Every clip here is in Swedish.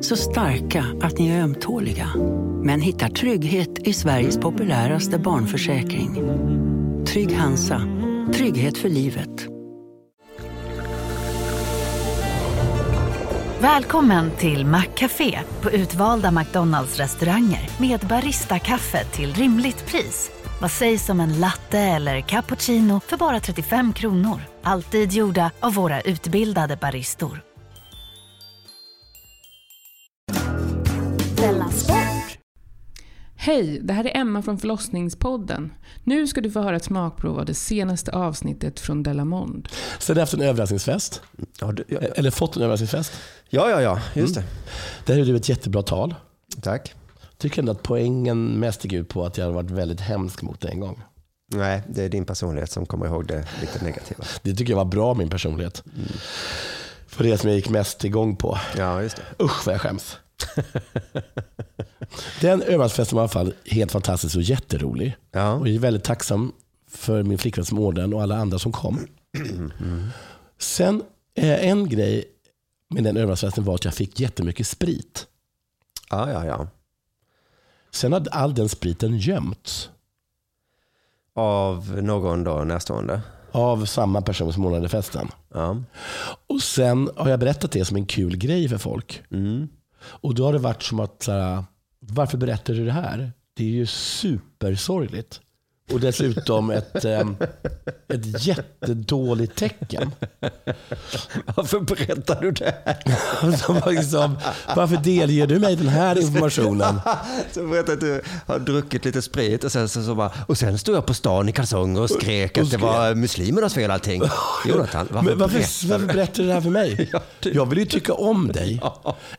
Så starka att ni är ömtåliga. Men hittar trygghet i Sveriges populäraste barnförsäkring. Trygg Hansa. Trygghet för livet. Välkommen till Maccafé på utvalda McDonalds restauranger med Baristakaffe till rimligt pris. Vad sägs om en latte eller cappuccino för bara 35 kronor? Alltid gjorda av våra utbildade baristor. Hej, det här är Emma från förlossningspodden. Nu ska du få höra ett smakprov av det senaste avsnittet från Delamond. Har jag haft en överraskningsfest. Ja, du, ja, Eller fått en överraskningsfest. ja, ja, ja just Mm. Där höll du ett jättebra tal. det. Tack. Tycker ändå att poängen mest gick ut på att jag hade varit väldigt hemsk mot dig en gång. Nej, det är din personlighet som kommer ihåg det lite negativa. Det tycker jag var bra, min personlighet. För det som jag gick mest igång på. Ja, just det. Usch vad jag skäms. Den överraskningsfesten var i alla fall helt fantastisk och jätterolig. Ja. Och jag är väldigt tacksam för min flickvän som ordnade den och alla andra som kom. Sen, eh, en grej med den överraskningsfesten var att jag fick jättemycket sprit. Ja, ja, ja. Sen hade all den spriten gömts Av någon då närstående. av samma person som ordnade festen. Ja. Och sen har jag berättat det som en kul grej för folk. Mm. Och då har det varit som att, så här, varför berättar du det här? Det är ju supersorgligt. Och dessutom ett, eh, ett jättedåligt tecken. Varför berättar du det här? De var liksom, varför delger du mig den här informationen? Så berättar att du har druckit lite sprit och sen, så, så bara, och sen stod jag på stan i kalsonger och skrek Och att det var muslimernas fel allting. Jonathan, varför, Men varför, berättar varför du? berättar du det här för mig? Jag vill ju tycka om dig.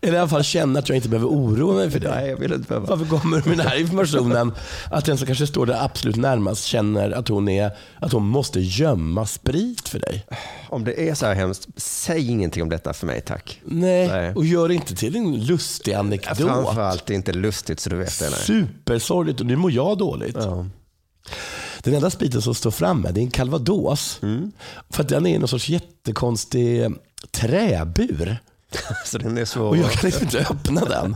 Eller i alla fall känna att jag inte behöver oroa mig för dig. Nej, jag vill inte behöva. Varför kommer du med den här informationen? Att den som kanske står där absolut närmast känner att hon, är, att hon måste gömma sprit för dig. Om det är så här hemskt, säg ingenting om detta för mig tack. Nej, Nej. och gör det inte till en lustig anekdot. Framförallt det är inte lustigt så du vet det. Nej. Supersorgligt och nu mår jag dåligt. Ja. Den enda spriten som står framme det är en calvados. Mm. För att den är i någon sorts jättekonstig träbur. Så den är så... Och jag kan liksom inte öppna den.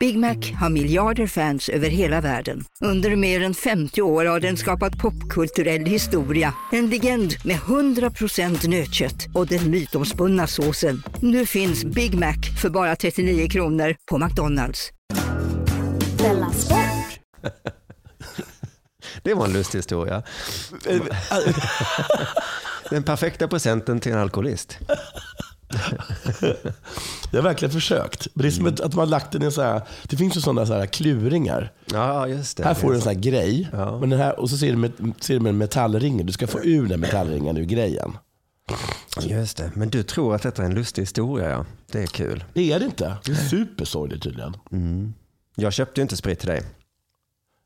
Big Mac har miljarder fans över hela världen. Under mer än 50 år har den skapat popkulturell historia. En legend med 100% nötkött och den mytomspunna såsen. Nu finns Big Mac för bara 39 kronor på McDonalds. Det var en lustig historia. Den perfekta presenten till en alkoholist. Jag har verkligen försökt. Men det är som Mm. att man har lagt den i så här, det finns ju sådana så här kluringar. Ja, just det. Här får du en sån här grej. Ja. Men den här, och så ser du med, ser du med en metallring. Du ska få ur den metallringen ur grejen. Just det. Men du tror att detta är en lustig historia, ja. Det är kul. Det är det inte. Det är supersorgligt tydligen. Jag köpte ju inte sprit till dig.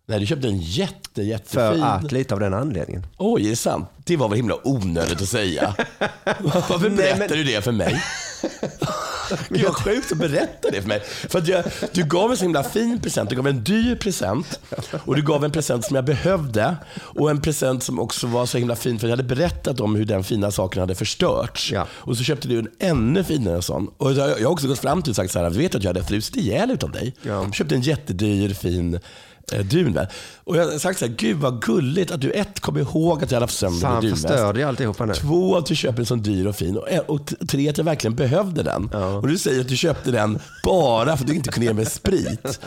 Nej, du köpte en jätte, För jättefin. att, lite av den anledningen. Oj, är det sant? Det var väl himla onödigt att säga. Varför berättar du det för mig? Gud vad sjukt att berätta det för mig. För att jag, du gav en så himla fin present. Du gav en dyr present. Och du gav en present som jag behövde. Och en present som också var så himla fin för jag hade berättat om hur den fina saken hade förstörts. Ja. Och så köpte du en ännu finare sån. Och jag jag har också gått fram till och sagt så här, vet du att jag hade frusit ihjäl utav dig? Ja. Jag köpte en jättedyr fin eh, Dun. Och jag har sagt så här, gud vad gulligt att du ett, kommer ihåg att jag hade haft sönder min dunväst. förstörde jag alltihopa nu? Två, att du köper en sån dyr och fin. Och, och t- tre, att jag verkligen behövde den. Och du säger att du köpte den bara för att du inte kunde ge mig sprit.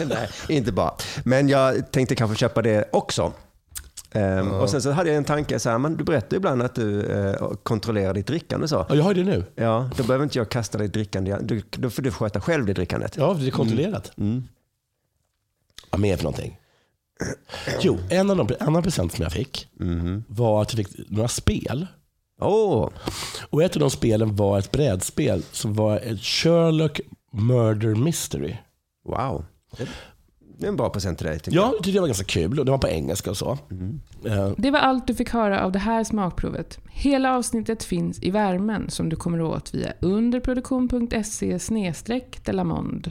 Nej, inte bara. Men jag tänkte kanske köpa det också. Ehm, Och sen så hade jag en tanke, så här, men du berättar ibland att du eh, kontrollerar ditt drickande. Så. Ja, jag har det nu. Ja, då behöver inte jag kasta ditt drickande. Du, då får du sköta själv det drickandet. Ja, det är kontrollerat. Mm. Vad mer för någonting? Jo, en av de annan present som jag fick var att jag fick några spel. Åh, Och ett av de spelen var ett brädspel som var ett Sherlock Murder Mystery. wow. Det- Det är en bra present till dig. tycker Ja, det tyckte jag var ganska kul och det var på engelska och så. Eh, Det var allt du fick höra av det här smakprovet. Hela avsnittet finns i värmen som du kommer åt via underproduktion.se delamond.